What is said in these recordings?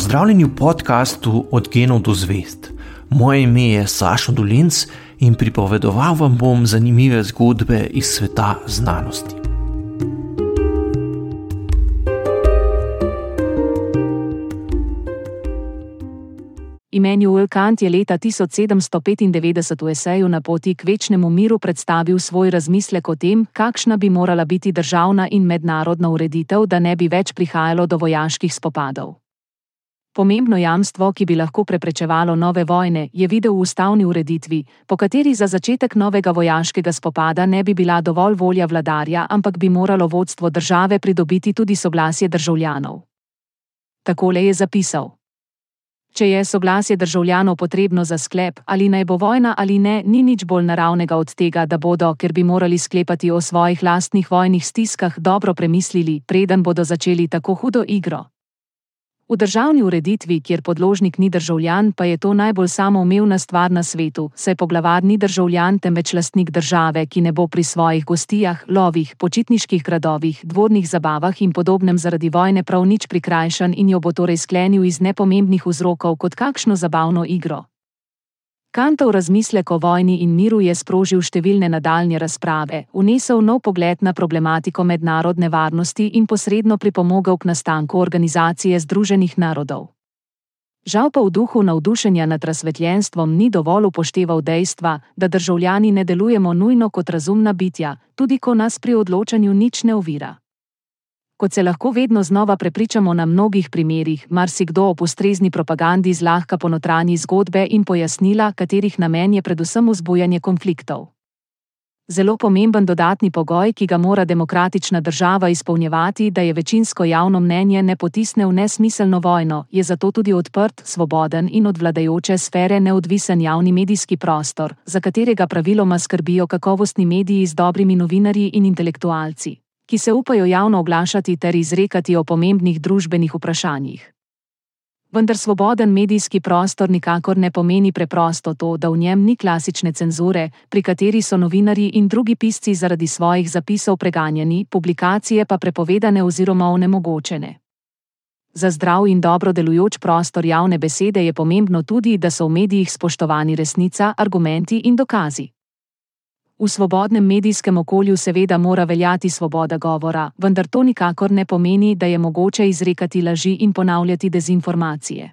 Pozdravljeni v podkastu Od genov do zvest. Moje ime je Sašo Dolinc in pripovedoval vam bom zanimive zgodbe iz sveta znanosti. Immanuel Kant je leta 1795 v eseju na poti k večnemu miru predstavil svoj razmislek o tem, kakšna bi morala biti državna in mednarodna ureditev, da ne bi več prihajalo do vojaških spopadov. Pomembno jamstvo, ki bi lahko preprečevalo nove vojne, je videl v ustavni ureditvi, po kateri za začetek novega vojaškega spopada ne bi bila dovolj volja vladarja, ampak bi moralo vodstvo države pridobiti tudi soglasje državljanov. Takole je zapisal. Če je soglasje državljanov potrebno za sklep, ali naj bo vojna ali ne, ni nič bolj naravnega od tega, da bodo, ker bi morali sklepati o svojih lastnih vojnih stiskah, dobro premislili, preden bodo začeli tako hudo igro. V državni ureditvi, kjer podložnik ni državljan, pa je to najbolj samoumevna stvar na svetu, saj poglavar ni državljan, temveč lastnik države, ki ne bo pri svojih gostijah, lovih, počitniških gradovih, dvornih zabavah in podobnem zaradi vojne prav nič prikrajšan in jo bo torej sklenil iz nepomembnih vzrokov kot kakšno zabavno igro. Kantov razmislek o vojni in miru je sprožil številne nadaljne razprave, unesel nov pogled na problematiko mednarodne varnosti in posredno pripomogel k nastanku organizacije Združenih narodov. Žal pa v duhu navdušenja nad razsvetljenstvom ni dovolj upošteval dejstva, da državljani ne delujemo nujno kot razumna bitja, tudi ko nas pri odločanju nič ne ovira kot se lahko vedno znova prepričamo na mnogih primerih, marsikdo ob ustrezni propagandi zlahka ponotranji zgodbe in pojasnila, katerih namen je predvsem vzbujanje konfliktov. Zelo pomemben dodatni pogoj, ki ga mora demokratična država izpolnjevati, da je večinsko javno mnenje ne potisne v nesmiselno vojno, je zato tudi odprt, svoboden in od vladajoče sfere neodvisen javni medijski prostor, za katerega praviloma skrbijo kakovostni mediji z dobrimi novinarji in intelektualci ki se upajo javno oglašati ter izrekati o pomembnih družbenih vprašanjih. Vendar svoboden medijski prostor nikakor ne pomeni preprosto to, da v njem ni klasične cenzure, pri kateri so novinari in drugi pisci zaradi svojih zapisov preganjeni, publikacije pa prepovedane oziroma onemogočene. Za zdrav in dobro delujoč prostor javne besede je pomembno tudi, da so v medijih spoštovani resnica, argumenti in dokazi. V svobodnem medijskem okolju seveda mora veljati svoboda govora, vendar to nikakor ne pomeni, da je mogoče izrekati laži in ponavljati dezinformacije.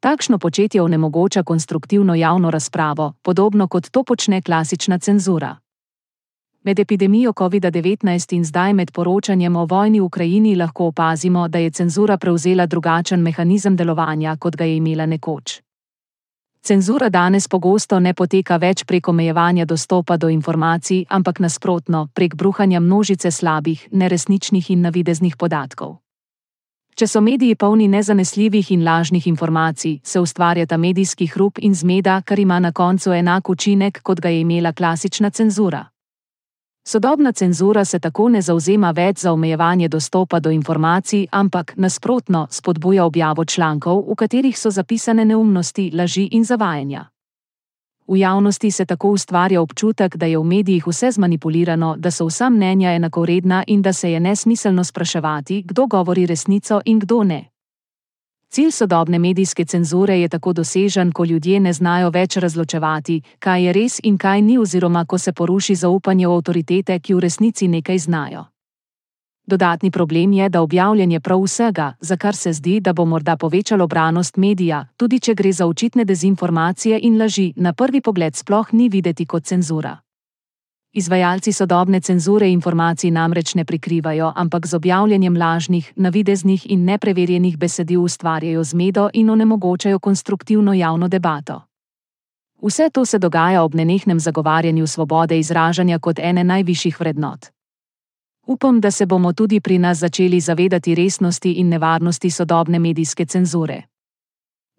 Takšno početje onemogoča konstruktivno javno razpravo, podobno kot to počne klasična cenzura. Med epidemijo COVID-19 in zdaj med poročanjem o vojni v Ukrajini lahko opazimo, da je cenzura prevzela drugačen mehanizem delovanja, kot ga je imela nekoč. Cenzura danes pogosto ne poteka več prek omejevanja dostopa do informacij, ampak nasprotno, prek bruhanja množice slabih, neresničnih in navideznih podatkov. Če so mediji polni nezanesljivih in lažnih informacij, se ustvarjata medijski hrup in zmeda, kar ima na koncu enak učinek, kot ga je imela klasična cenzura. Sodobna cenzura se tako ne zauzema več za omejevanje dostopa do informacij, ampak nasprotno spodbuja objavo člankov, v katerih so zapisane neumnosti, laži in zavajanja. V javnosti se tako ustvarja občutek, da je v medijih vse zmanipulirano, da so vsa mnenja enakovredna in da se je nesmiselno spraševati, kdo govori resnico in kdo ne. Cilj sodobne medijske cenzure je tako dosežen, ko ljudje ne znajo več razločevati, kaj je res in kaj ni, oziroma ko se poruši zaupanje v avtoritete, ki v resnici nekaj znajo. Dodatni problem je, da objavljanje prav vsega, za kar se zdi, da bo morda povečalo branost medija, tudi če gre za očitne dezinformacije in laži, na prvi pogled sploh ni videti kot cenzura. Izvajalci sodobne cenzure informacij namreč ne prikrivajo, ampak z objavljanjem lažnih, navideznih in nepreverjenih besedil ustvarjajo zmedo in onemogočajo konstruktivno javno debato. Vse to se dogaja ob nenehnem zagovarjanju svobode izražanja kot ene najvišjih vrednot. Upam, da se bomo tudi pri nas začeli zavedati resnosti in nevarnosti sodobne medijske cenzure.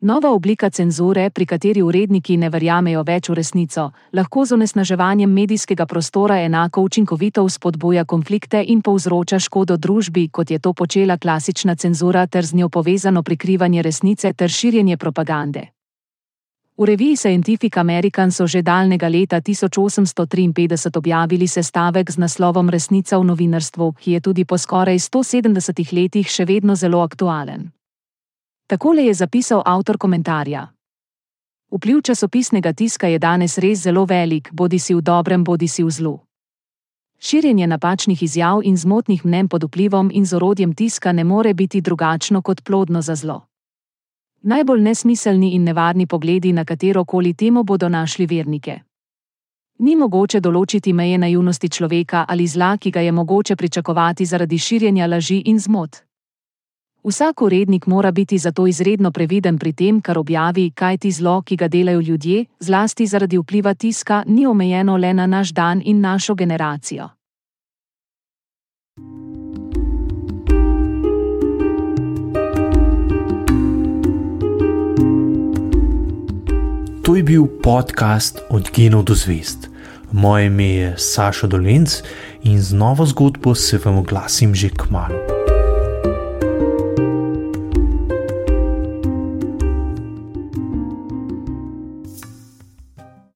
Nova oblika cenzure, pri kateri uredniki ne verjamejo več v resnico, lahko z onesnaževanjem medijskega prostora enako učinkovito vzpodbuja konflikte in povzroča škodo družbi, kot je to počela klasična cenzura ter z njo povezano prikrivanje resnice ter širjenje propagande. V reviji Scientific American so že daljnega leta 1853 objavili sestavek z naslovom Resnica v novinarstvu, ki je tudi po skoraj 170 letih še vedno zelo aktualen. Takole je zapisal avtor komentarja. Vpliv časopisnega tiska je danes res zelo velik, bodi si v dobrem, bodi si v zlu. Širjenje napačnih izjav in zmotnih mnen pod vplivom in z orodjem tiska ne more biti drugačno kot plodno za zlo. Najbolj nesmiselni in nevarni pogledi na katero koli temo bodo našli vernike. Ni mogoče določiti meje naivnosti človeka ali zla, ki ga je mogoče pričakovati zaradi širjenja laži in zmot. Vsak urednik mora biti zato izredno previden pri tem, kar objavi, kaj ti zlo, ki ga delajo ljudje, zlasti zaradi vpliva tiska, ni omejeno le na naš dan in našo generacijo. To je bil podcast Od genov do zvest. Moje ime je Saša Dolence in z novo zgodbo se vam oglasim že k malu.